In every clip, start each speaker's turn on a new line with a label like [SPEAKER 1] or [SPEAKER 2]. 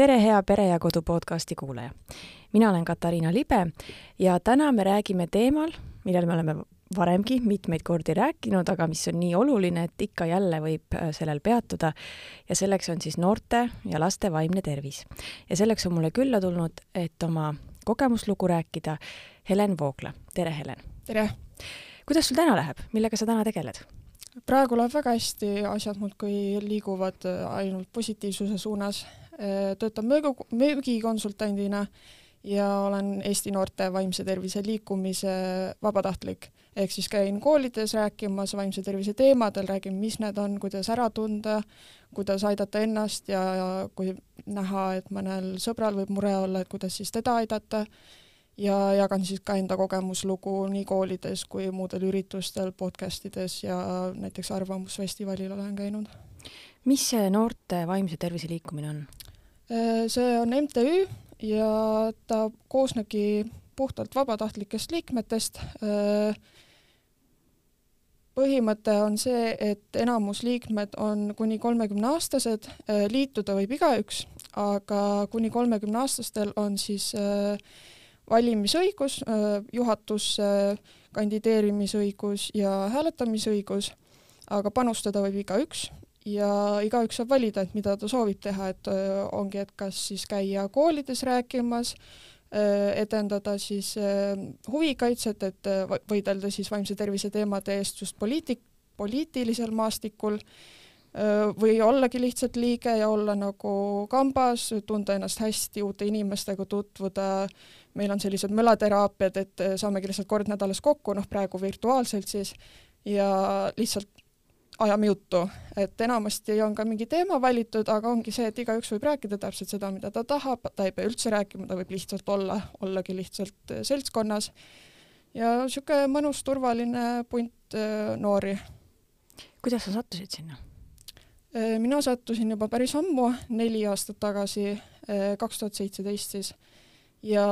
[SPEAKER 1] tere, hea Pere ja Kodu podcasti kuulaja! mina olen Katariina Libe ja täna me räägime teemal, millel me oleme varemgi mitmeid kordi rääkinud, aga mis on nii oluline, et ikka jälle võib äh, sellel peatuda. ja selleks on siis noorte ja laste vaimne tervis. ja selleks on mulle külla tulnud, et oma kogemuslugu rääkida, Helen Voogla. tere, Helen!
[SPEAKER 2] tere!
[SPEAKER 1] kuidas sul täna läheb, millega sa täna tegeled?
[SPEAKER 2] praegu läheb väga hästi, asjad muudkui liiguvad äh, ainult positiivsuse suunas. Äh, töötan müügi, müügikonsultandina ja olen Eesti noorte vaimse tervise liikumise vabatahtlik ehk siis käin koolides rääkimas vaimse tervise teemadel, räägin, mis need on, kuidas ära tunda, kuidas aidata ennast ja, ja kui näha, et mõnel sõbral võib mure olla, et kuidas siis teda aidata ja jagan siis ka enda kogemuslugu nii koolides kui muudel üritustel, podcast ides ja näiteks Arvamusfestivalil olen käinud.
[SPEAKER 1] Mis see noorte vaimse tervise liikumine on?
[SPEAKER 2] see on MTÜ ja ta koosnebki puhtalt vabatahtlikest liikmetest. Põhimõte on see, et enamus liikmed on kuni kolmekümneaastased, äh, liituda võib igaüks, aga kuni kolmekümneaastastel on siis äh, valimisõigus, äh, juhatusse kandideerimisõigus ja hääletamisõigus, aga panustada võib igaüks ja igaüks saab valida, et mida ta soovib teha, et ongi, et kas siis käia koolides rääkimas, edendada siis huvikaitset, et võidelda siis vaimse tervise teemade eest just poliitik, poliitilisel maastikul või ollagi lihtsalt liige ja olla nagu kambas, tunda ennast hästi, uute inimestega tutvuda, meil on sellised mölateraapiad, et saamegi lihtsalt kord nädalas kokku, noh praegu virtuaalselt siis, ja lihtsalt ajame juttu, et enamasti on ka mingi teema valitud, aga ongi see, et igaüks võib rääkida täpselt seda, mida ta tahab, ta ei pea üldse rääkima, ta võib lihtsalt olla, ollagi lihtsalt äh, seltskonnas ja niisugune mõnus turvaline punt äh, noori.
[SPEAKER 1] kuidas sa sattusid sinna?
[SPEAKER 2] Äh, mina sattusin juba päris ammu, neli aastat tagasi, kaks tuhat seitseteist siis ja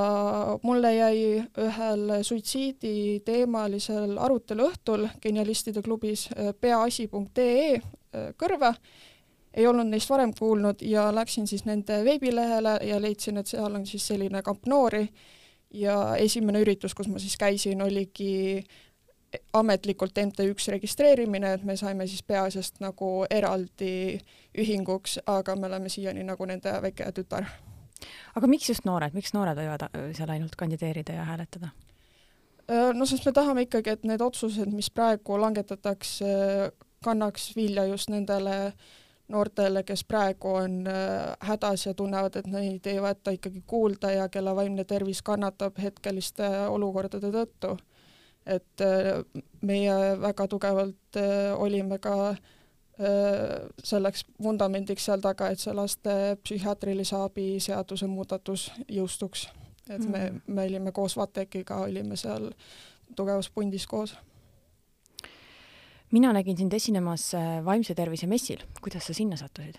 [SPEAKER 2] mulle jäi ühel suitsiiditeemalisel aruteluõhtul Genialistide klubis äh, peaasi.ee äh, kõrva, ei olnud neist varem kuulnud ja läksin siis nende veebilehele ja leidsin, et seal on siis selline kamp noori. Ja esimene üritus, kus ma siis käisin, oligi ametlikult MTÜ-ks registreerimine, et me saime siis peaasjast nagu eraldi ühinguks, aga me oleme siiani nagu nende väike tütar
[SPEAKER 1] aga miks just noored, miks noored võivad äh, seal ainult kandideerida ja hääletada?
[SPEAKER 2] Äh, no sest me tahame ikkagi, et need otsused, mis praegu langetatakse, kannaks vilja just nendele noortele, kes praegu on äh, hädas ja tunnevad, et neid ei võeta ikkagi kuulda ja kelle vaimne tervis kannatab hetkeliste olukordade tõttu. et meie väga tugevalt olime ka äh, selleks vundamendiks seal taga, et see laste psühhiaatrilise abi seaduse muudatus jõustuks. et me mm., me olime koos VATEK-iga, olime seal tugevas pundis koos.
[SPEAKER 1] mina nägin sind esinemas vaimse tervise messil, kuidas sa sinna sattusid?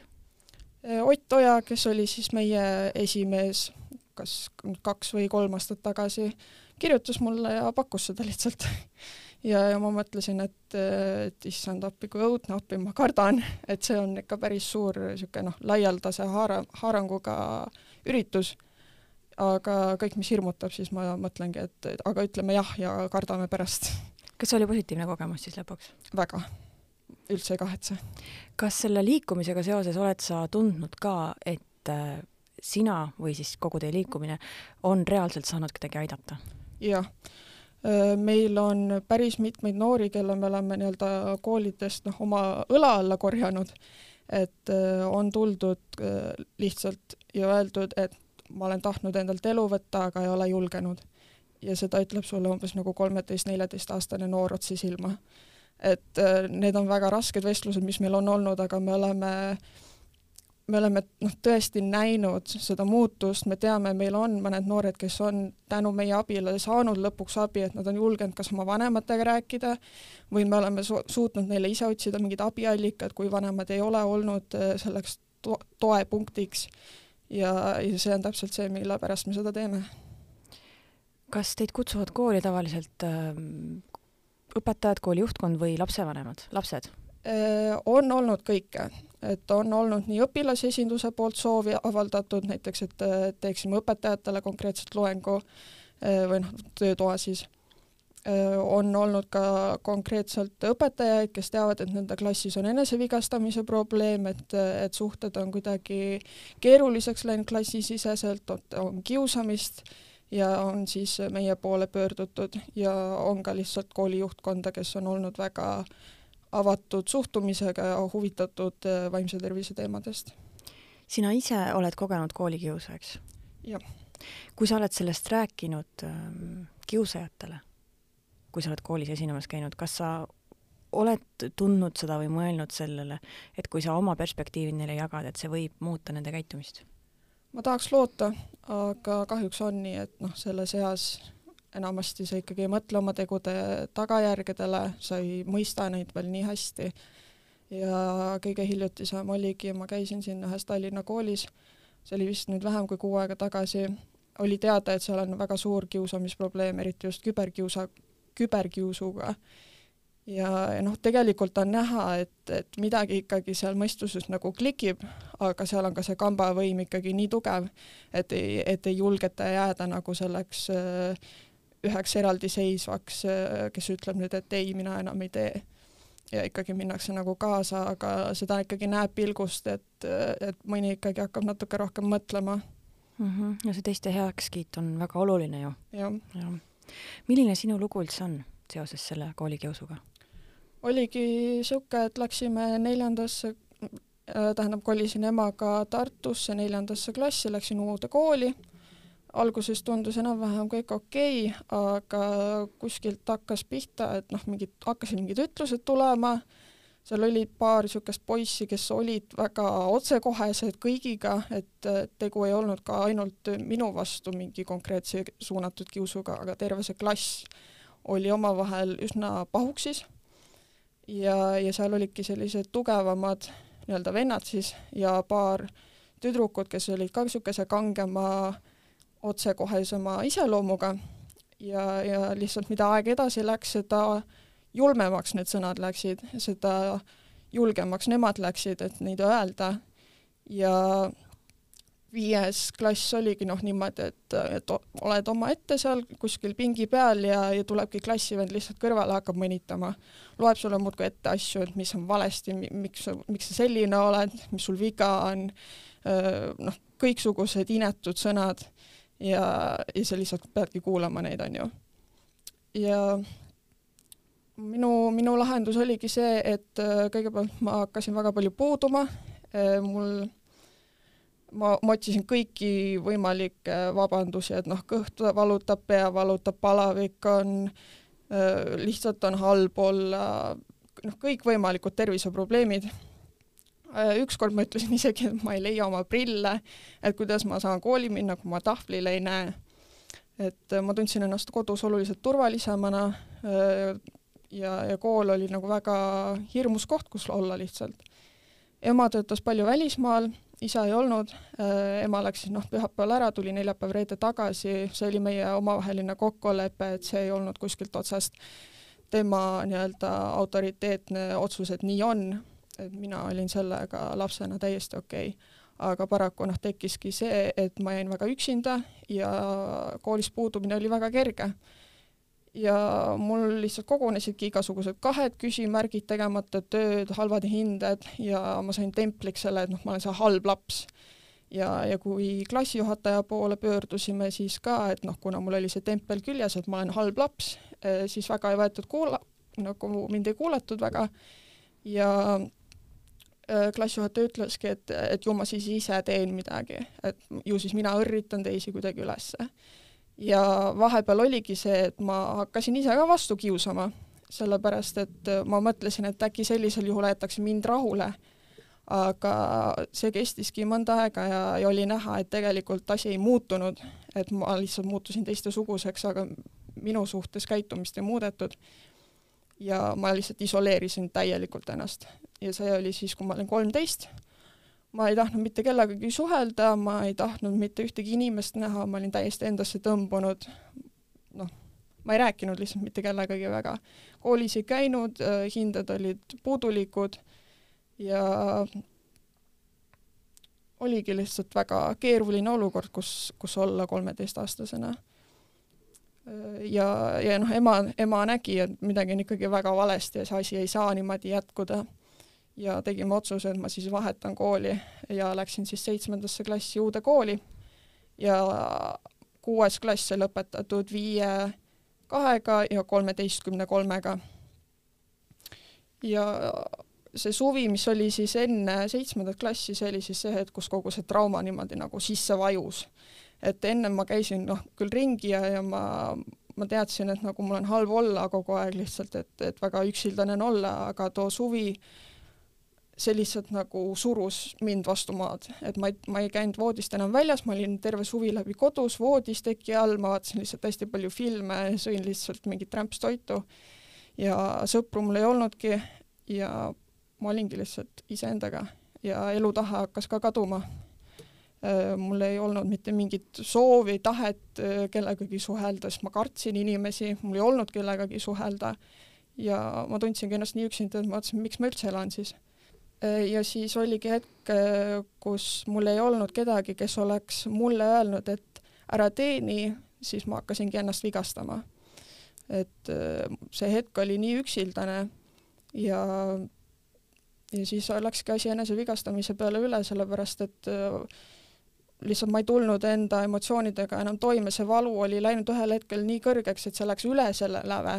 [SPEAKER 2] Ott Oja, kes oli siis meie esimees, kas kaks või kolm aastat tagasi, kirjutas mulle ja pakkus seda lihtsalt ja, ja ma mõtlesin, et, et issand appi, kui õudne appi, ma kardan, et see on ikka päris suur niisugune noh, laialdase haara, haaranguga üritus, aga kõik, mis hirmutab, siis ma mõtlengi, et, aga ütleme jah ja kardame pärast.
[SPEAKER 1] kas see oli positiivne kogemus siis lõpuks?
[SPEAKER 2] väga, üldse ei kahetse.
[SPEAKER 1] kas selle liikumisega seoses oled sa tundnud ka, et äh, sina või siis kogu teie liikumine on reaalselt saanud kedagi aidata?
[SPEAKER 2] jah meil on päris mitmeid noori, kelle me oleme nii-öelda koolidest noh, oma õla alla korjanud, et on tuldud lihtsalt ja öeldud, et ma olen tahtnud endalt elu võtta, aga ei ole julgenud. ja seda ütleb sulle umbes nagu kolmeteist-neljateistaastane noor otse silma. et need on väga rasked vestlused, mis meil on olnud, aga me oleme äh, me oleme noh, tõesti näinud seda muutust, me teame, meil on mõned noored, kes on tänu meie abile saanud lõpuks abi, et nad on julgenud kas oma vanematega rääkida või me oleme su suutnud neile ise otsida mingid abiallikad, kui vanemad ei ole olnud äh, selleks to toepunktiks. ja, ja see on täpselt see, mille pärast me seda teeme.
[SPEAKER 1] kas teid kutsuvad kooli tavaliselt äh, õpetajad, kooli juhtkond või lapsevanemad, lapsed?
[SPEAKER 2] Äh, on olnud kõike, et on olnud nii õpilasesinduse poolt soovi avaldatud, näiteks et teeksime õpetajatele konkreetselt loengu või noh, töötoa siis. On olnud ka konkreetselt õpetajaid, kes teavad, et nende klassis on enesevigastamise probleem, et, et suhted on kuidagi keeruliseks läinud klassisiseselt, on kiusamist ja on siis meie poole pöördutud ja on ka lihtsalt kooli juhtkonda, kes on olnud väga avatud suhtumisega ja huvitatud vaimse tervise teemadest.
[SPEAKER 1] sina ise oled kogenud koolikiusa, eks?
[SPEAKER 2] jah.
[SPEAKER 1] kui sa oled sellest rääkinud ähm, kiusajatele kui sa oled koolis esinemas käinud, kas sa oled tundnud seda või mõelnud sellele, et kui sa oma perspektiivi neile jagad, et see võib muuta nende käitumist?
[SPEAKER 2] ma tahaks loota, aga kahjuks on nii, et noh, selles eas enamasti sa ikkagi ei mõtle oma tegude tagajärgedele, sa ei mõista neid veel nii hästi. ja kõige hiljutisem oligi, ma käisin siin ühes Tallinna koolis, see oli vist nüüd vähem kui kuu aega tagasi, oli teada, et seal on väga suur kiusamisprobleem, eriti just küberkiusa, küberkiusuga. ja, ja noh, tegelikult on näha, et, et midagi ikkagi seal mõistuses nagu klikib, aga seal on ka see kambavõim ikkagi nii tugev, et ei, et ei julgeta jääda nagu selleks äh, üheks eraldiseisvaks äh,, kes ütleb nüüd, et ei, mina enam ei tee ja ikkagi minnakse nagu kaasa, aga seda ikkagi näeb pilgust, et, et mõni ikkagi hakkab natuke rohkem mõtlema
[SPEAKER 1] mm. -hmm. ja see teiste heakskiit on väga oluline ju.
[SPEAKER 2] jah
[SPEAKER 1] ja milline sinu lugu üldse on seoses selle koolikiusuga?
[SPEAKER 2] oligi niisugune, et läksime neljandasse, äh, tähendab, kolisin emaga Tartusse neljandasse klassi, läksin uude kooli, alguses tundus enam-vähem kõik okei okay,, aga kuskilt hakkas pihta, et noh, mingid, hakkasid mingid ütlused tulema, seal oli paar niisugust poissi, kes olid väga otsekohesed kõigiga, et tegu ei olnud ka ainult minu vastu mingi konkreetse suunatud kiusuga, aga terve see klass oli omavahel üsna pahuksis. ja, ja seal olidki sellised tugevamad nii-öelda vennad siis ja paar tüdrukut, kes olid ka niisuguse kangema, otsekohesema iseloomuga ja, ja lihtsalt mida aeg edasi läks, seda julmemaks need sõnad läksid, seda julgemaks nemad läksid, et neid öelda ja viies klass oligi noh niimoodi, et, et oled omaette seal kuskil pingi peal ja, ja tulebki klassivend lihtsalt kõrvale, hakkab mõnitama. loeb sulle muudkui ette asju, et mis on valesti, miks, miks sa selline oled, mis sul viga on, noh, kõiksugused inetud sõnad ja, ja sa lihtsalt peadki kuulama neid, on ju. ja minu, minu lahendus oligi see, et äh, kõigepealt ma hakkasin väga palju puuduma, äh, mul, ma, ma otsisin kõiki võimalikke vabandusi, et noh, kõht valutab, pea valutab, palavik on, äh, lihtsalt on halb olla, noh, kõikvõimalikud terviseprobleemid. Ükskord ma ütlesin isegi, et ma ei leia oma prille, et kuidas ma saan kooli minna, kui ma tahvlil ei näe. et ma tundsin ennast kodus oluliselt turvalisemana, ja, ja kool oli nagu väga hirmus koht, kus olla lihtsalt. ema töötas palju välismaal, isa ei olnud, äh, ema läks siis noh, pühapäeval ära, tuli neljapäev-reede tagasi, see oli meie omavaheline kokkulepe, et see ei olnud kuskilt otsast tema nii-öelda autoriteetne otsus, et nii on, et mina olin sellega lapsena täiesti okei okay. aga paraku noh, tekkiski see, et ma jäin väga üksinda ja koolist puudumine oli väga kerge ja mul lihtsalt kogunesidki igasugused kahed küsimärgid, tegemata tööd, halvad hinded ja ma sain templiks selle, et noh, ma olen see halb laps. ja, ja kui klassijuhataja poole pöördusime, siis ka, et noh, kuna mul oli see tempel küljes, et ma olen halb laps, eh, siis väga ei võetud kuula-, nagu mind ei kuulatud väga ja klassijuhataja ütleski, et, et ju ma siis ise teen midagi, et ju siis mina õrritan teisi kuidagi ülesse ja vahepeal oligi see, et ma hakkasin ise ka vastu kiusama, sellepärast et ma mõtlesin, et äkki sellisel juhul jäetakse mind rahule. aga see kestiski mõnda aega ja, ja oli näha, et tegelikult asi ei muutunud, et ma lihtsalt muutusin teistesuguseks, aga minu suhtes käitumist ei muudetud. ja ma lihtsalt isoleerisin täielikult ennast ja see oli siis, kui ma olin kolmteist ma ei tahtnud mitte kellegagi suhelda, ma ei tahtnud mitte ühtegi inimest näha, ma olin täiesti endasse tõmbunud, noh, ma ei rääkinud lihtsalt mitte kellegagi väga. koolis ei käinud, äh, hinded olid puudulikud ja oligi lihtsalt väga keeruline olukord, kus, kus olla kolmeteistaastasena. ja, ja noh, ema, ema nägi, et midagi on ikkagi väga valesti ja see asi ei saa niimoodi jätkuda. Ja tegime otsuse, et ma siis vahetan kooli ja läksin siis seitsmendasse klassi uude kooli ja kuues klass sai lõpetatud viie kahega ja kolmeteistkümne kolmega. ja see suvi, mis oli siis enne seitsmendat klassi, see oli siis see hetk, kus kogu see trauma niimoodi nagu sisse vajus. et ennem ma käisin noh, küll ringi ja, ja ma, ma teadsin, et nagu mul on halb olla kogu aeg lihtsalt, et, et väga üksildane on olla, aga too suvi see lihtsalt nagu surus mind vastu maad, et ma ei, ma ei käinud voodist enam väljas, ma olin terve suvi läbi kodus voodis teki all, ma vaatasin lihtsalt hästi palju filme, sõin lihtsalt mingit rämpstoitu ja sõpru mul ei olnudki ja ma olingi lihtsalt iseendaga ja elutahe hakkas ka kaduma. Mul ei olnud mitte mingit soovi, tahet kellegagi suhelda, sest ma kartsin inimesi, mul ei olnud kellegagi suhelda ja ma tundsingi ennast nii üksinda, et ma mõtlesin, miks ma üldse elan siis. Äh, ja siis oligi hetk, kus mul ei olnud kedagi, kes oleks mulle öelnud, et ära tee nii, siis ma hakkasingi ennast vigastama. et see hetk oli nii üksildane ja ja siis läkski asi enesevigastamise peale üle, sellepärast et äh, lihtsalt ma ei tulnud enda emotsioonidega enam toime, see valu oli läinud ühel hetkel nii kõrgeks, et see läks üle selle läve,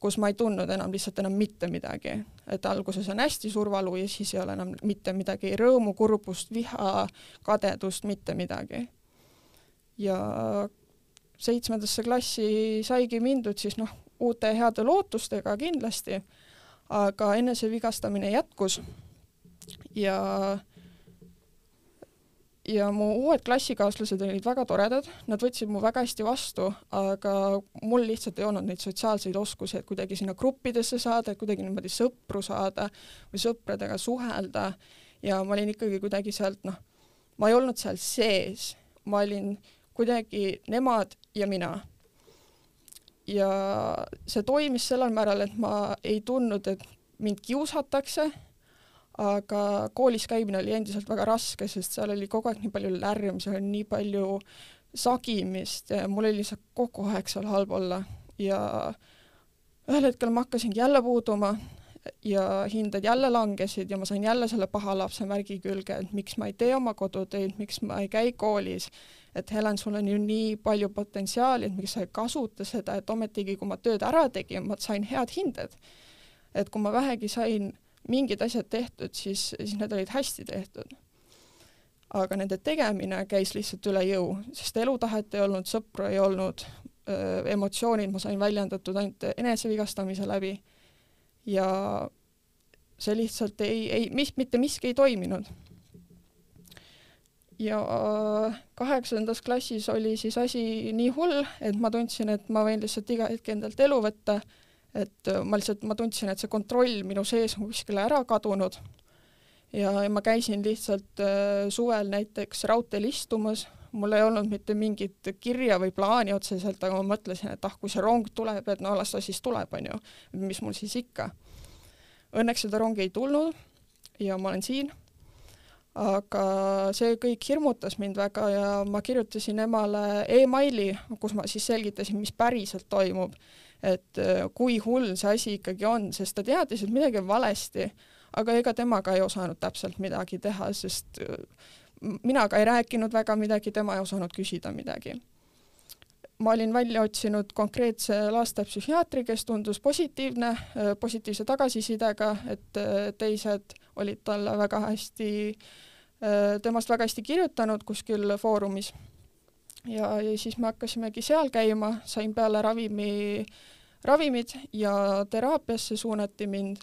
[SPEAKER 2] kus ma ei tundnud enam lihtsalt enam mitte midagi. et alguses on hästi suur valu ja siis ei ole enam mitte midagi, rõõmu, kurbust, viha, kadedust, mitte midagi. ja seitsmendasse klassi saigi mindud siis noh, uute heade lootustega kindlasti aga enesevigastamine jätkus ja ja mu uued klassikaaslased olid väga toredad, nad võtsid mu väga hästi vastu, aga mul lihtsalt ei olnud neid sotsiaalseid oskusi, et kuidagi sinna gruppidesse saada, et kuidagi niimoodi sõpru saada või sõpradega suhelda. Ja ma olin ikkagi kuidagi sealt noh, ma ei olnud seal sees, ma olin kuidagi nemad ja mina. Ja see toimis sellel määral, et ma ei tundnud, et mind kiusatakse, aga koolis käimine oli endiselt väga raske, sest seal oli kogu aeg nii palju lärmi, seal oli nii palju sagimist ja mul oli lihtsalt kogu aeg seal halb olla ja ühel hetkel ma hakkasingi jälle puuduma ja hinded jälle langesid ja ma sain jälle selle paha lapse märgi külge, et miks ma ei tee oma kodutöid, miks ma ei käi koolis et Helen, sul on ju nii palju potentsiaali, et miks sa ei kasuta seda, et ometigi, kui ma tööd ära tegin, ma sain head hinded. et kui ma vähegi sain mingid asjad tehtud, siis, siis need olid hästi tehtud. aga nende tegemine käis lihtsalt üle jõu, sest elutahet ei olnud, sõpru ei olnud, emotsioonid ma sain väljendatud ainult enesevigastamise läbi. Ja see lihtsalt ei, ei, mis, mitte miski ei toiminud. Ja kaheksandas klassis oli siis asi nii hull, et ma tundsin, et ma võin lihtsalt iga hetk endalt elu võtta, et ma lihtsalt, ma tundsin, et see kontroll minu sees on kuskile ära kadunud. ja, ja ma käisin lihtsalt äh, suvel näiteks raudteel istumas, mul ei olnud mitte mingit kirja või plaani otseselt, aga ma mõtlesin, et ah, kui see rong tuleb, et no las ta siis tuleb, on ju, mis mul siis ikka. Õnneks seda rongi ei tulnud ja ma olen siin aga see kõik hirmutas mind väga ja ma kirjutasin emale emaili, kus ma siis selgitasin, mis päriselt toimub, et äh, kui hull see asi ikkagi on, sest ta teadis, et midagi on valesti, aga ega tema ka ei osanud täpselt midagi teha, sest äh, mina ka ei rääkinud väga midagi, tema ei osanud küsida midagi. ma olin välja otsinud konkreetse lastepsühhiaatri, kes tundus positiivne, äh, positiivse tagasisidega, et teised olid talle väga hästi temast väga hästi kirjutanud kuskil foorumis. Ja, ja siis me hakkasimegi seal käima, sain peale ravimi, ravimid ja teraapiasse suunati mind.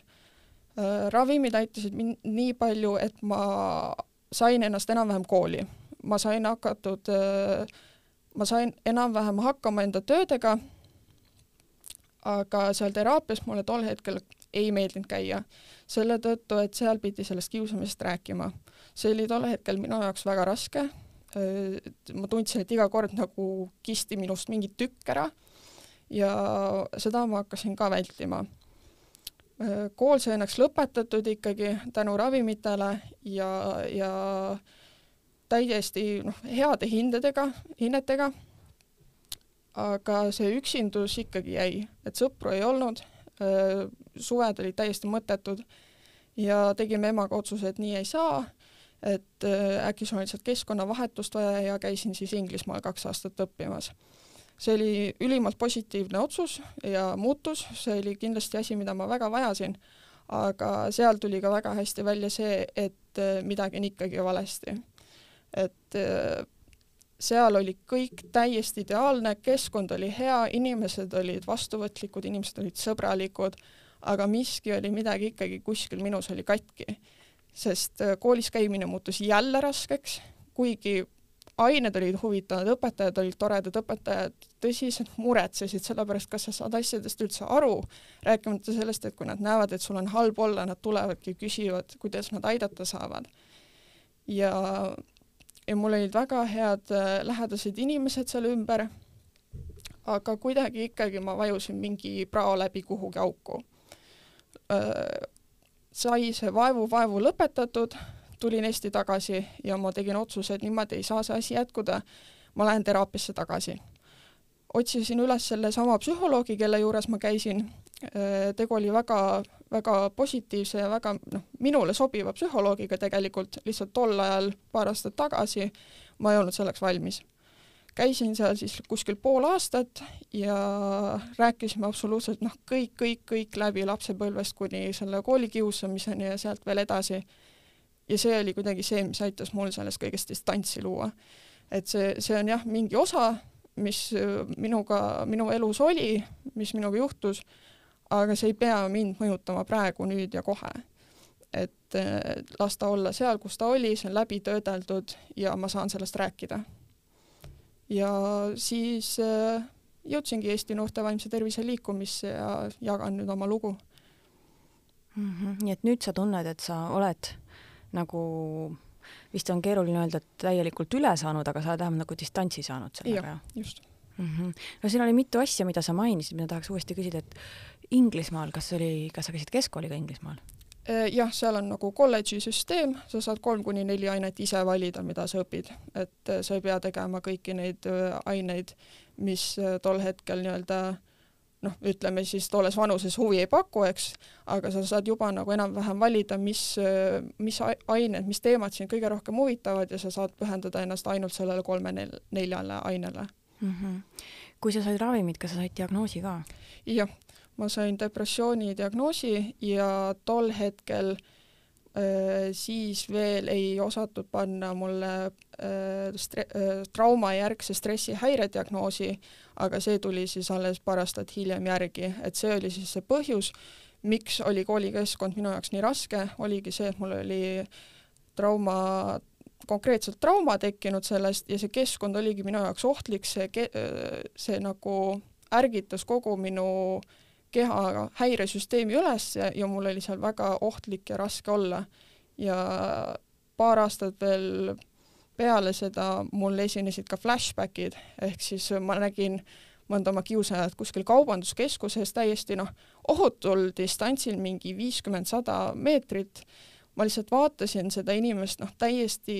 [SPEAKER 2] Äh, ravimid aitasid mind nii palju, et ma sain ennast enam-vähem kooli. ma sain hakatud, äh, ma sain enam-vähem hakkama enda töödega, aga seal teraapias mulle tol hetkel ei meeldinud käia, selle tõttu, et seal pidi sellest kiusamisest rääkima see oli tol hetkel minu jaoks väga raske. Ma tundsin, et iga kord nagu kisti minust mingi tükk ära. Ja seda ma hakkasin ka vältima. kool sai õnneks lõpetatud ikkagi tänu ravimitele ja, ja täiesti noh, heade hindedega, hinnetega, aga see üksindus ikkagi jäi, et sõpru ei olnud, suved olid täiesti mõttetud ja tegime emaga otsuse, et nii ei saa, et äkki sul on lihtsalt keskkonnavahetust vaja ja käisin siis Inglismaal kaks aastat õppimas. see oli ülimalt positiivne otsus ja muutus, see oli kindlasti asi, mida ma väga vajasin, aga seal tuli ka väga hästi välja see, et midagi on ikkagi valesti. et seal oli kõik täiesti ideaalne, keskkond oli hea, inimesed olid vastuvõtlikud, inimesed olid sõbralikud, aga miski oli midagi ikkagi kuskil minus oli katki. Sest äh, koolis käimine muutus jälle raskeks, kuigi ained olid huvitavad, õpetajad olid toredad, õpetajad tõsiselt muretsesid selle pärast, kas sa saad asjadest üldse aru, rääkimata sellest, et kui nad näevad, et sul on halb olla, nad tulevadki, küsivad, kuidas nad aidata saavad. ja ja mul olid väga head äh, lähedased inimesed seal ümber, aga kuidagi ikkagi ma vajusin mingi prao läbi kuhugi auku. Sai see vaevu-vaevu lõpetatud, tulin Eesti tagasi ja ma tegin otsuse, et niimoodi ei saa see asi jätkuda, ma lähen teraapiasse tagasi. otsisin üles sellesama psühholoogi, kelle juures ma käisin, äh, tegu oli väga väga positiivse ja väga noh, minule sobiva psühholoogiga tegelikult, lihtsalt tol ajal, paar aastat tagasi, ma ei olnud selleks valmis. Käisin seal siis kuskil pool aastat ja rääkisime absoluutselt noh, kõik, kõik, kõik läbi lapsepõlvest kuni selle koolikiusamiseni ja sealt veel edasi. ja see oli kuidagi see, mis aitas mul sellest kõigest distantsi luua. et see, see on jah, mingi osa, mis minuga, minu elus oli, mis minuga juhtus aga see ei pea mind mõjutama praegu, nüüd ja kohe. et las ta olla seal, kus ta oli, see on läbi töödeldud ja ma saan sellest rääkida. Ja siis äh, jõudsingi Eesti Noorte Vaimse Tervise liikumisse ja jagan nüüd oma lugu
[SPEAKER 1] mm. -hmm. nii et nüüd sa tunned, et sa oled nagu vist on keeruline öelda, et täielikult üle saanud, aga sa oled vähemalt nagu distantsi saanud sellega,
[SPEAKER 2] jah? just
[SPEAKER 1] mm. -hmm. no siin oli mitu asja, mida sa mainisid, mida tahaks uuesti küsida, et Inglismaal, kas oli, kas sa käisid keskkooli ka Inglismaal?
[SPEAKER 2] Äh, jah, seal on nagu kolledži süsteem, sa saad kolm kuni neli ainet ise valida, mida sa õpid, et äh, sa ei pea tegema kõiki neid äh, aineid, mis tol hetkel nii-öelda noh, ütleme siis tolles vanuses huvi ei paku, eks, aga sa saad juba nagu enam-vähem valida, mis, mis ained, mis teemad sind kõige rohkem huvitavad ja sa saad pühendada ennast ainult sellele kolme-neljale ainele mm.
[SPEAKER 1] -hmm. kui sa said ravimid, kas sa said diagnoosi ka?
[SPEAKER 2] jah, ma sain depressiooni diagnoosi ja tol hetkel äh, siis veel ei osatud panna mulle äh, stre- äh,, traumajärgse stressihäire diagnoosi, aga see tuli siis alles paar aastat hiljem järgi, et see oli siis see põhjus, miks oli koolikeskkond minu jaoks nii raske, oligi see, et mul oli trauma konkreetselt trauma tekkinud sellest ja see keskkond oligi minu jaoks ohtlik, see, see nagu ärgitas kogu minu äh, keha häiresüsteemi üles ja, ja mul oli seal väga ohtlik ja raske olla. ja paar aastat veel peale seda mul esinesid ka flashbackid, ehk siis ma nägin mõnda oma kiusajat kuskil kaubanduskeskuses täiesti noh, ohutul distantsil, mingi viiskümmend, sada meetrit, ma lihtsalt vaatasin seda inimest noh, täiesti,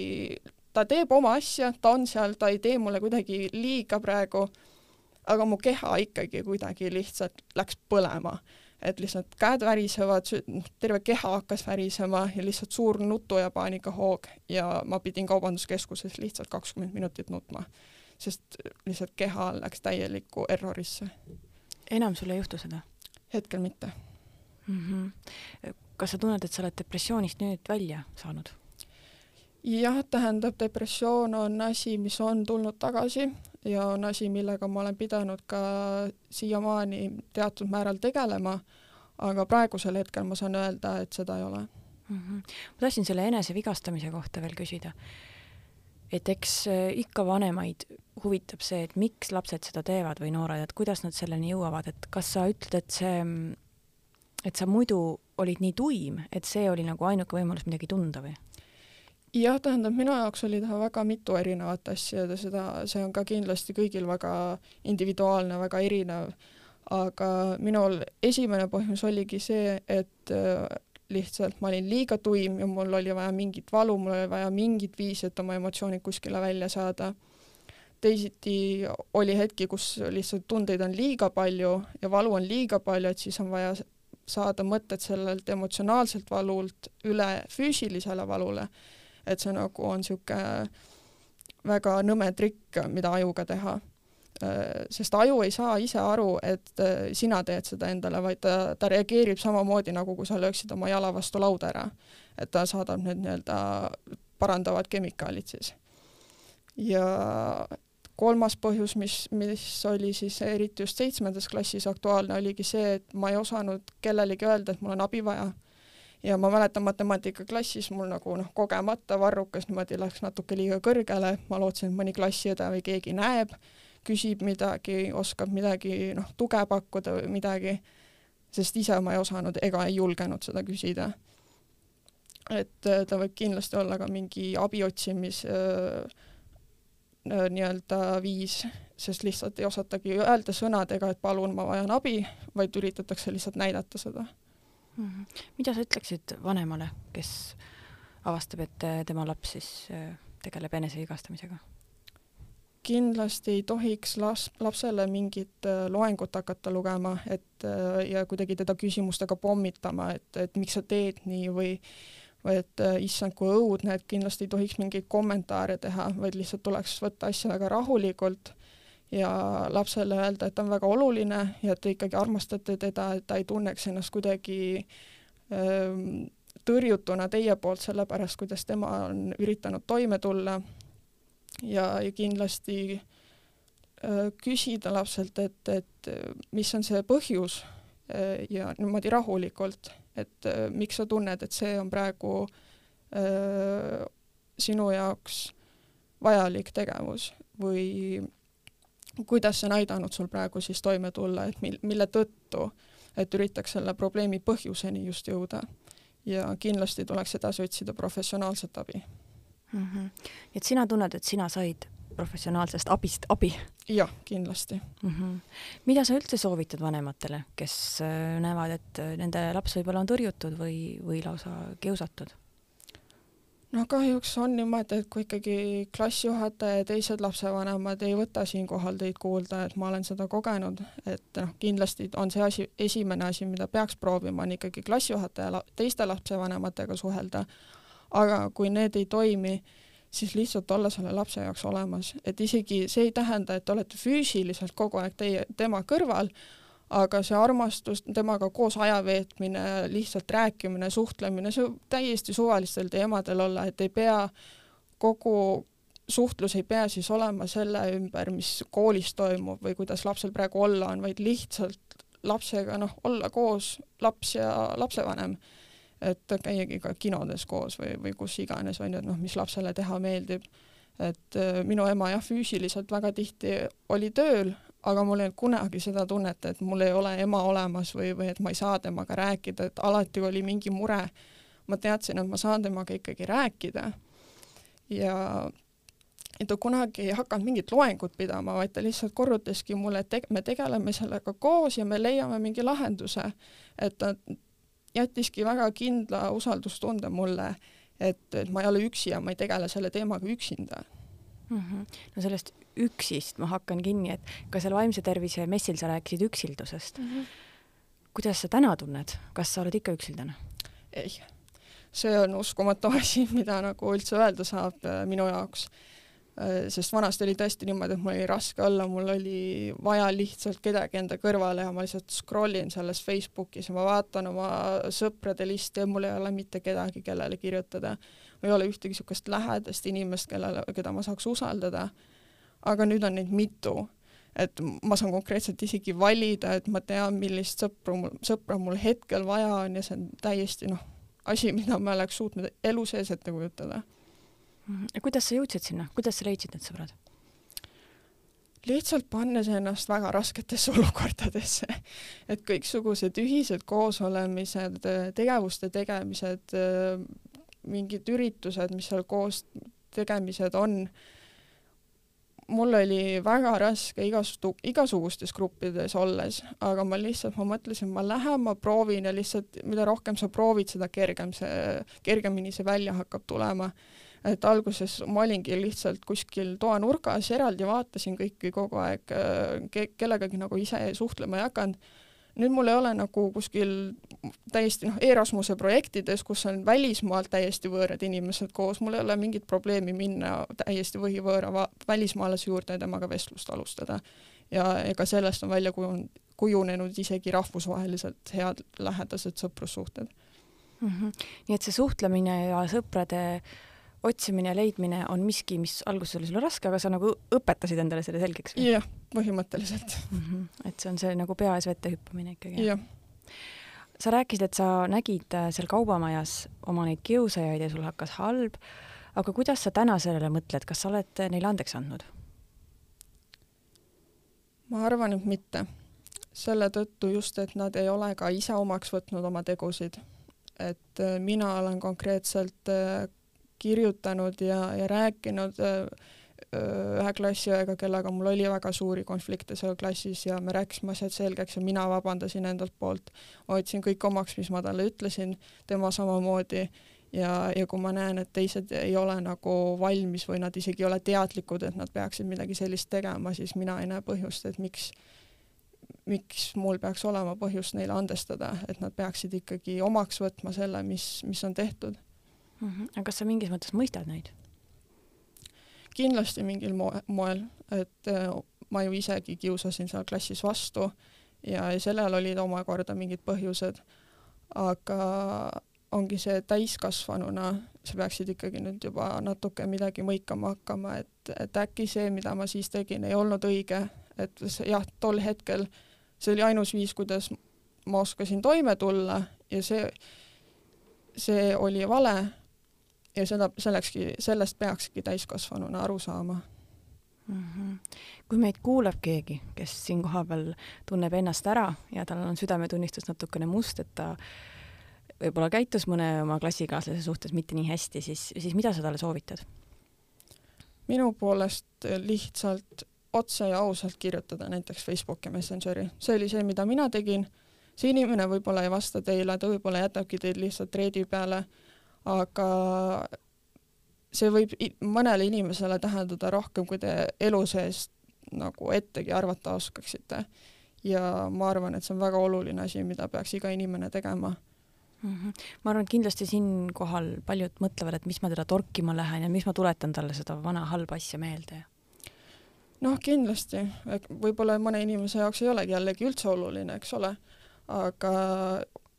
[SPEAKER 2] ta teeb oma asja, ta on seal, ta ei tee mulle kuidagi liiga praegu aga mu keha ikkagi kuidagi lihtsalt läks põlema, et lihtsalt käed värisevad, noh, terve keha hakkas värisema ja lihtsalt suur nutu ja paanikahoog ja ma pidin kaubanduskeskuses lihtsalt kakskümmend minutit nutma, sest lihtsalt keha läks täielikku errorisse.
[SPEAKER 1] enam sul ei juhtu seda?
[SPEAKER 2] hetkel mitte
[SPEAKER 1] mm. -hmm. kas sa tunned, et sa oled depressioonist nüüd välja saanud?
[SPEAKER 2] Jah, tähendab, depressioon on asi, mis on tulnud tagasi, ja on asi, millega ma olen pidanud ka siiamaani teatud määral tegelema, aga praegusel hetkel ma saan öelda, et seda ei ole mm.
[SPEAKER 1] -hmm. ma tahtsin selle enesevigastamise kohta veel küsida. et eks äh, ikka vanemaid huvitab see, et miks lapsed seda teevad või noored, et kuidas nad selleni jõuavad, et kas sa ütled, et see, et sa muidu olid nii tuim, et see oli nagu ainuke võimalus midagi tunda või?
[SPEAKER 2] Jah, tähendab, minu jaoks oli teha väga mitu erinevat asja ja seda, see on ka kindlasti kõigil väga individuaalne, väga erinev, aga minul esimene põhjus oligi see, et äh, lihtsalt ma olin liiga tuim ja mul oli vaja mingit valu, mul oli vaja mingit viisi, et oma emotsioonid kuskile välja saada. teisiti oli hetki, kus lihtsalt tundeid on liiga palju ja valu on liiga palju, et siis on vaja saada mõtted sellelt emotsionaalselt valult üle füüsilisele valule. Et see nagu on niisugune väga nõme trikk, mida ajuga teha Äh, sest aju ei saa ise aru, et äh, sina teed seda endale, vaid ta, ta reageerib samamoodi, nagu kui sa lööksid oma jala vastu lauda ära. et ta saadab need nii-öelda parandavad kemikaalid siis. ja kolmas põhjus, mis, mis oli siis eriti just seitsmendas klassis aktuaalne, oligi see, et ma ei osanud kellelegi öelda, et mul on abi vaja. Ja ma mäletan matemaatikaklassis mul nagu noh, kogemata varrukas niimoodi läks natuke liiga kõrgele, ma lootsin, et mõni klassiõde või keegi näeb küsib midagi, oskab midagi, noh, tuge pakkuda või midagi, sest ise ma ei osanud ega ei julgenud seda küsida. et äh, ta võib kindlasti olla ka mingi abi otsimis äh, äh, nii-öelda viis, sest lihtsalt ei osatagi öelda sõnadega, et palun, ma vajan abi, vaid üritatakse lihtsalt näidata seda
[SPEAKER 1] mm. -hmm. mida sa ütleksid vanemale, kes avastab, et tema laps siis tegeleb enesevigastamisega?
[SPEAKER 2] kindlasti ei tohiks las-, lapsele mingit äh, loengut hakata lugema, et äh, ja kuidagi teda küsimustega pommitama, et, et miks sa teed nii või või et äh, issand, kui õudne, et kindlasti ei tohiks mingeid kommentaare teha, vaid lihtsalt tuleks võtta asja väga rahulikult ja lapsele öelda, et ta on väga oluline ja te ikkagi armastate teda, et ta ei tunneks ennast kuidagi ähm, tõrjutuna teie poolt, sellepärast kuidas tema on üritanud toime tulla. Ja, ja kindlasti äh, küsida lapselt, et, et mis on see põhjus äh, ja niimoodi rahulikult, et äh, miks sa tunned, et see on praegu äh, sinu jaoks vajalik tegevus või kuidas see on aidanud sul praegu siis toime tulla, et mil-, mille tõttu, et üritaks selle probleemi põhjuseni just jõuda. ja kindlasti tuleks edasi otsida professionaalset abi
[SPEAKER 1] mm. -hmm. et sina tunned, et sina said professionaalsest abist abi?
[SPEAKER 2] jah, kindlasti
[SPEAKER 1] mm. -hmm. mida sa üldse soovitad vanematele, kes äh, näevad, et äh, nende laps võib-olla on tõrjutud või, või lausa kiusatud?
[SPEAKER 2] No kahjuks on niimoodi, et kui ikkagi klassijuhataja ja teised lapsevanemad ei võta siinkohal teid kuulda, et ma olen seda kogenud, et noh, kindlasti on see asi, esimene asi, mida peaks proovima, on ikkagi klassijuhataja teiste lapsevanematega suhelda, aga kui need ei toimi, siis lihtsalt olla selle lapse jaoks olemas, et isegi see ei tähenda, et te olete füüsiliselt kogu aeg teie, tema kõrval, aga see armastus, temaga koos aja veetmine, lihtsalt rääkimine, suhtlemine, see täiesti suvalistel teemadel olla, et ei pea kogu suhtlus ei pea siis olema selle ümber, mis koolis toimub või kuidas lapsel praegu olla on, vaid lihtsalt lapsega noh, olla koos laps ja lapsevanem et käiagi ka kinodes koos või, või kus iganes, on ju, et noh, mis lapsele teha meeldib. et äh, minu ema jah, füüsiliselt väga tihti oli tööl, aga mul ei olnud kunagi seda tunnet, et mul ei ole ema olemas või, või et ma ei saa temaga rääkida, et alati oli mingi mure. ma teadsin, et ma saan temaga ikkagi rääkida. ja et ta kunagi ei hakanud mingit loengut pidama, vaid ta lihtsalt korrutaski mulle, et te me tegeleme sellega koos ja me leiame mingi lahenduse. et ta jättiski väga kindla usaldustunde mulle, et, et ma ei ole üksi ja ma ei tegele selle teemaga üksinda
[SPEAKER 1] mm. -hmm. no sellest üksist ma hakkan kinni, et ka seal vaimse tervise messil sa rääkisid üksildusest mm. -hmm. kuidas sa täna tunned, kas sa oled ikka üksildane?
[SPEAKER 2] ei, see on uskumatu asi, mida nagu üldse öelda saab äh, minu jaoks sest vanasti oli tõesti niimoodi, et mul oli raske olla, mul oli vaja lihtsalt kedagi enda kõrvale ja ma lihtsalt scroll in selles Facebookis ja ma vaatan oma sõprade listi ja mul ei ole mitte kedagi, kellele kirjutada. mul ei ole ühtegi niisugust lähedast inimest, kellele, keda ma saaks usaldada. aga nüüd on neid mitu, et ma saan konkreetselt isegi valida, et ma tean, millist sõpru mul, sõpra mul hetkel vaja on ja see on täiesti noh, asi, mida ma oleks suutnud elu sees ette kujutada.
[SPEAKER 1] Ja kuidas sa jõudsid sinna, kuidas sa leidsid need sõbrad?
[SPEAKER 2] lihtsalt pannes ennast väga rasketesse olukordadesse, et kõiksugused ühised koosolemised, tegevuste tegemised, mingid üritused, mis seal koos tegemised on, mul oli väga raske igasugu, igasugustes gruppides olles, aga ma lihtsalt, ma mõtlesin, ma lähen, ma proovin ja lihtsalt mida rohkem sa proovid, seda kergem see, kergemini see välja hakkab tulema. Et alguses ma olingi lihtsalt kuskil toanurgas, eraldi vaatasin kõiki kogu aeg ke, kellegagi nagu ise suhtlema ei hakanud nüüd mul ei ole nagu kuskil täiesti noh, Erasmuse projektides, kus on välismaalt täiesti võõrad inimesed koos, mul ei ole mingit probleemi minna täiesti võhivõõra välismaalase juurde ja temaga vestlust alustada. ja ega sellest on välja kujun-, kujunenud isegi rahvusvaheliselt head lähedased sõprussuhted
[SPEAKER 1] mm. -hmm. nii et see suhtlemine ja sõprade otsimine ja leidmine on miski, mis alguses oli sulle raske, aga sa nagu õpetasid endale selle selgeks
[SPEAKER 2] jah, põhimõtteliselt
[SPEAKER 1] mm. -hmm. et see on see nagu pea ees vette hüppamine ikkagi?
[SPEAKER 2] jah.
[SPEAKER 1] sa rääkisid, et sa nägid äh, seal kaubamajas oma neid kiusajaid ja sul hakkas halb, aga kuidas sa täna sellele mõtled, kas sa oled neile andeks andnud?
[SPEAKER 2] ma arvan, et mitte. selle tõttu just, et nad ei ole ka ise omaks võtnud oma tegusid. et äh, mina olen konkreetselt äh, kirjutanud ja, ja rääkinud äh, äh, ühe klassiõega, kellega mul oli väga suuri konflikte seal klassis ja me rääkisime asjad selgeks ja mina vabandasin endalt poolt, võtsin kõik omaks, mis ma talle ütlesin, tema samamoodi. Ja, ja kui ma näen, et teised ei ole nagu valmis või nad isegi ei ole teadlikud, et nad peaksid midagi sellist tegema, siis mina ei näe põhjust, et miks, miks mul peaks olema põhjust neile andestada, et nad peaksid ikkagi omaks võtma selle, mis, mis on tehtud
[SPEAKER 1] mm. -hmm. aga kas sa mingis mõttes mõistad neid?
[SPEAKER 2] kindlasti mingil moe, moel, et äh, ma ju isegi kiusasin seal klassis vastu ja sellel olid omakorda mingid põhjused, aga ongi see täiskasvanuna, sa peaksid ikkagi nüüd juba natuke midagi mõikama hakkama, et, et äkki see, mida ma siis tegin, ei olnud õige, et see, jah, tol hetkel see oli ainus viis, kuidas ma oskasin toime tulla ja see, see oli vale ja seda, sellekski, sellest peakski täiskasvanuna aru saama
[SPEAKER 1] mm. -hmm. kui meid kuulab keegi, kes siin kohapeal tunneb ennast ära ja tal on südametunnistus natukene must, et ta võib-olla käitus mõne oma klassikaaslase suhtes mitte nii hästi, siis, siis mida sa talle soovitad?
[SPEAKER 2] minu poolest lihtsalt otse ja ausalt kirjutada näiteks Facebooki Messengeri, see oli see, mida mina tegin. see inimene võib-olla ei vasta teile, ta võib-olla jätabki teid lihtsalt reedi peale aga see võib mõnele inimesele tähendada rohkem, kui te elu sees nagu ettegi arvata oskaksite. ja ma arvan, et see on väga oluline asi, mida peaks iga inimene tegema
[SPEAKER 1] mm. -hmm. ma arvan, et kindlasti siinkohal paljud mõtlevad, et mis ma teda torkima lähen ja mis ma tuletan talle seda vana halba asja meelde.
[SPEAKER 2] noh, kindlasti, võib-olla mõne inimese jaoks ei olegi jällegi üldse oluline, eks ole, aga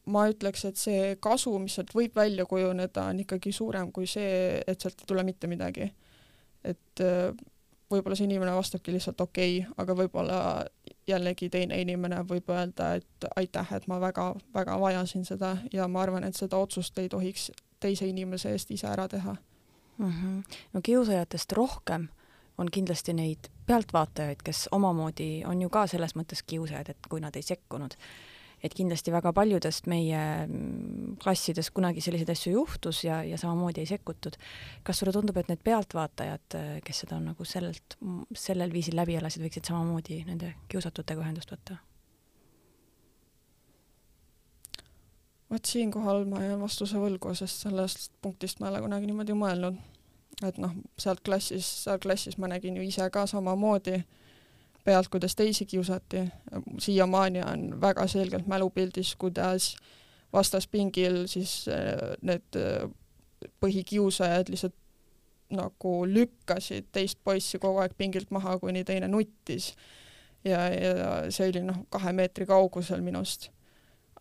[SPEAKER 2] ma ütleks, et see kasu, mis sealt võib välja kujuneda, on ikkagi suurem kui see, et sealt ei tule mitte midagi. et äh, võib-olla see inimene vastabki lihtsalt okei okay,, aga võib-olla jällegi teine inimene võib öelda, et aitäh, et ma väga-väga vajasin seda ja ma arvan, et seda otsust ei tohiks teise inimese eest ise ära teha
[SPEAKER 1] mm. -hmm. no kiusajatest rohkem on kindlasti neid pealtvaatajaid, kes omamoodi on ju ka selles mõttes kiusajad, et kui nad ei sekkunud et kindlasti väga paljudest meie mm, klassidest kunagi selliseid asju juhtus ja, ja samamoodi ei sekkutud. kas sulle tundub, et need pealtvaatajad, kes seda nagu sellelt, sellel viisil läbi elasid, võiksid samamoodi nende kiusatutega ühendust võtta?
[SPEAKER 2] vot siinkohal ma jään vastuse võlgu, sest sellest punktist ma ei ole kunagi niimoodi mõelnud. et noh, sealt klassis, seal klassis ma nägin ju ise ka samamoodi pealt, kuidas teisi kiusati. siiamaani on väga selgelt mälupildis, kuidas vastaspingil siis äh, need äh, põhikiusajad lihtsalt nagu lükkasid teist poissi kogu aeg pingilt maha, kuni teine nuttis. ja, ja see oli noh, kahe meetri kaugusel minust.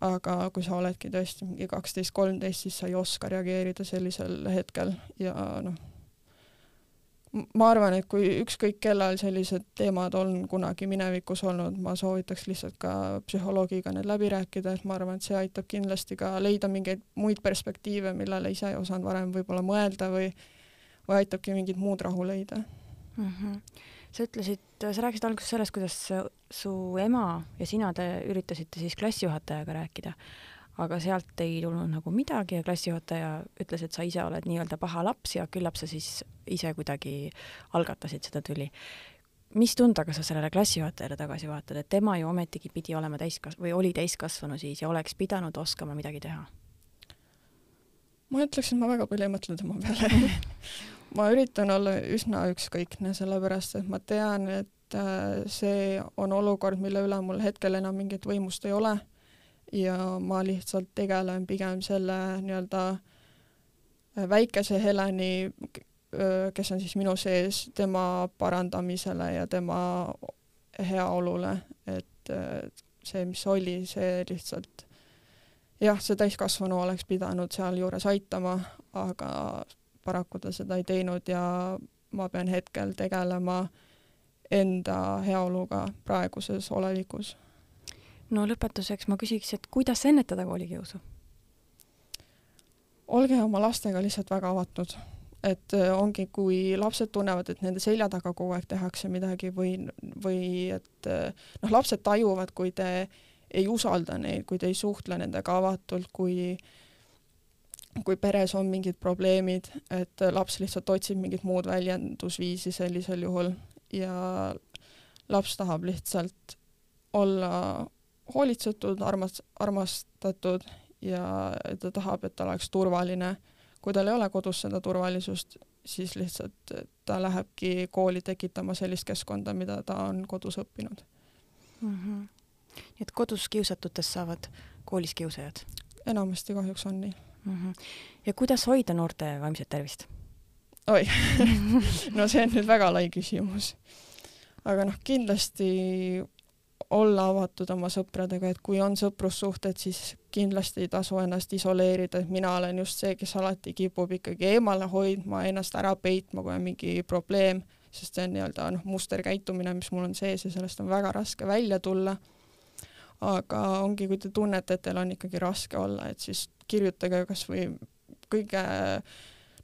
[SPEAKER 2] aga kui sa oledki tõesti mingi kaksteist, kolmteist, siis sa ei oska reageerida sellisel hetkel ja noh ma arvan, et kui ükskõik kellel sellised teemad on kunagi minevikus olnud, ma soovitaks lihtsalt ka psühholoogiga need läbi rääkida, et ma arvan, et see aitab kindlasti ka leida mingeid muid perspektiive, millele ise ei osanud varem võib-olla mõelda või, või aitabki mingit muud rahu leida
[SPEAKER 1] mm. -hmm. sa ütlesid, sa rääkisid alguses sellest, kuidas su ema ja sina, te üritasite siis klassijuhatajaga rääkida aga sealt ei tulnud nagu midagi ja klassijuhataja ütles, et sa ise oled nii-öelda paha laps ja küllap sa siis ise kuidagi algatasid seda tüli. mis tundega sa sellele klassijuhatajale tagasi vaatad, et tema ju ometigi pidi olema täiskas- või oli täiskasvanu siis ja oleks pidanud oskama midagi teha?
[SPEAKER 2] ma ütleks, et ma väga palju ei mõtle tema peale ma üritan olla üsna ükskõikne, sellepärast et ma tean, et äh, see on olukord, mille üle mul hetkel enam mingit võimust ei ole ja ma lihtsalt tegelen pigem selle nii-öelda äh, väikese Heleni, äh, kes on siis minu sees, tema parandamisele ja tema heaolule, et see, mis oli, see lihtsalt jah, see täiskasvanu oleks pidanud sealjuures aitama, aga paraku ta seda ei teinud ja ma pean hetkel tegelema enda heaoluga praeguses olevikus.
[SPEAKER 1] No lõpetuseks ma küsiks, et kuidas ennetada koolikiusu?
[SPEAKER 2] olge oma lastega lihtsalt väga avatud, et äh, ongi, kui lapsed tunnevad, et nende selja taga kogu aeg tehakse midagi või, või et äh, noh, lapsed tajuvad, kui te ei usalda neid, kui te ei suhtle nendega avatult, kui kui peres on mingid probleemid, et laps lihtsalt otsib mingit muud väljendusviisi sellisel juhul ja laps tahab lihtsalt olla hoolitsetud, armas-, armastatud ja ta tahab, et ta oleks turvaline. kui tal ei ole kodus seda turvalisust, siis lihtsalt ta lähebki kooli tekitama sellist keskkonda, mida ta on kodus õppinud
[SPEAKER 1] mm. -hmm. nii et kodus kiusatutest saavad koolis kiusajad?
[SPEAKER 2] enamasti kahjuks on nii
[SPEAKER 1] mm. -hmm. ja kuidas hoida noorte vaimset tervist?
[SPEAKER 2] oi no see on nüüd väga lai küsimus. aga noh, kindlasti olla avatud oma sõpradega, et kui on sõprussuhted, siis kindlasti ei tasu ennast isoleerida, et mina olen just see, kes alati kipub ikkagi eemale hoidma, ennast ära peitma, kui on mingi probleem, sest see on nii-öelda noh, musterkäitumine, mis mul on sees ja sellest on väga raske välja tulla. aga ongi, kui te tunnete, et teil on ikkagi raske olla, et siis kirjutage kas või kõige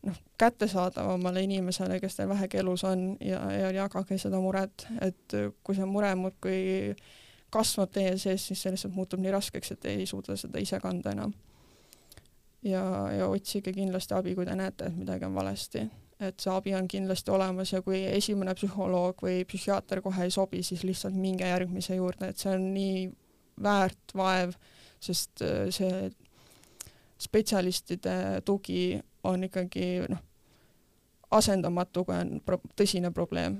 [SPEAKER 2] noh, kättesaadavamale inimesele, kes teil vähegi elus on ja, ja jagage seda muret, et kui see mure muudkui kasvab teie sees, siis see lihtsalt muutub nii raskeks, et ei suuda seda ise kanda enam. ja, ja otsige kindlasti abi, kui te näete, et midagi on valesti. et see abi on kindlasti olemas ja kui esimene psühholoog või psühhiaater kohe ei sobi, siis lihtsalt minge järgmise juurde, et see on nii väärt vaev, sest see spetsialistide tugi on ikkagi noh, asendamatu, kui on pro tõsine probleem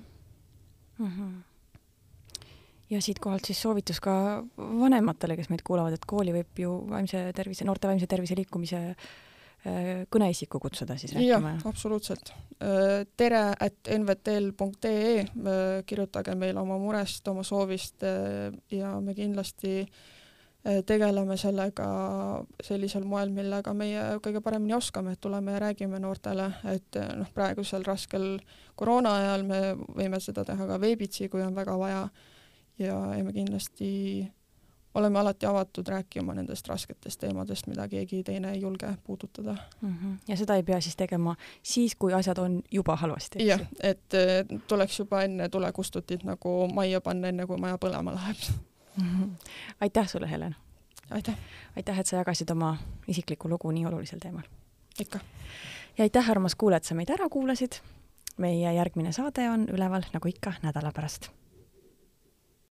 [SPEAKER 1] mm. -hmm. ja siitkohalt siis soovitus ka vanematele, kes meid kuulavad, et kooli võib ju vaimse tervise, noorte vaimse tervise liikumise äh, kõneisiku kutsuda siis rääkima?
[SPEAKER 2] jah, absoluutselt. Äh, tere at nvtl.ee, äh, kirjutage meile oma murest, oma soovist ja me kindlasti Äh, tegeleme sellega sellisel moel, millega meie kõige paremini oskame, et tuleme ja räägime noortele, et äh, noh, praegusel raskel koroona ajal me võime seda teha ka veebitsi, kui on väga vaja ja, ja me kindlasti oleme alati avatud rääkima nendest rasketest teemadest, mida keegi teine ei julge puudutada
[SPEAKER 1] mm. -hmm. ja seda ei pea siis tegema siis, kui asjad on juba halvasti?
[SPEAKER 2] jah, et äh, tuleks juba enne tulekustutit nagu majja panna, enne kui maja põlema läheb
[SPEAKER 1] aitäh sulle, Helen!
[SPEAKER 2] aitäh!
[SPEAKER 1] aitäh, et sa jagasid oma isiklikku lugu nii olulisel teemal.
[SPEAKER 2] ikka!
[SPEAKER 1] ja aitäh, armas kuulaja, et sa meid ära kuulasid. meie järgmine saade on üleval, nagu ikka, nädala pärast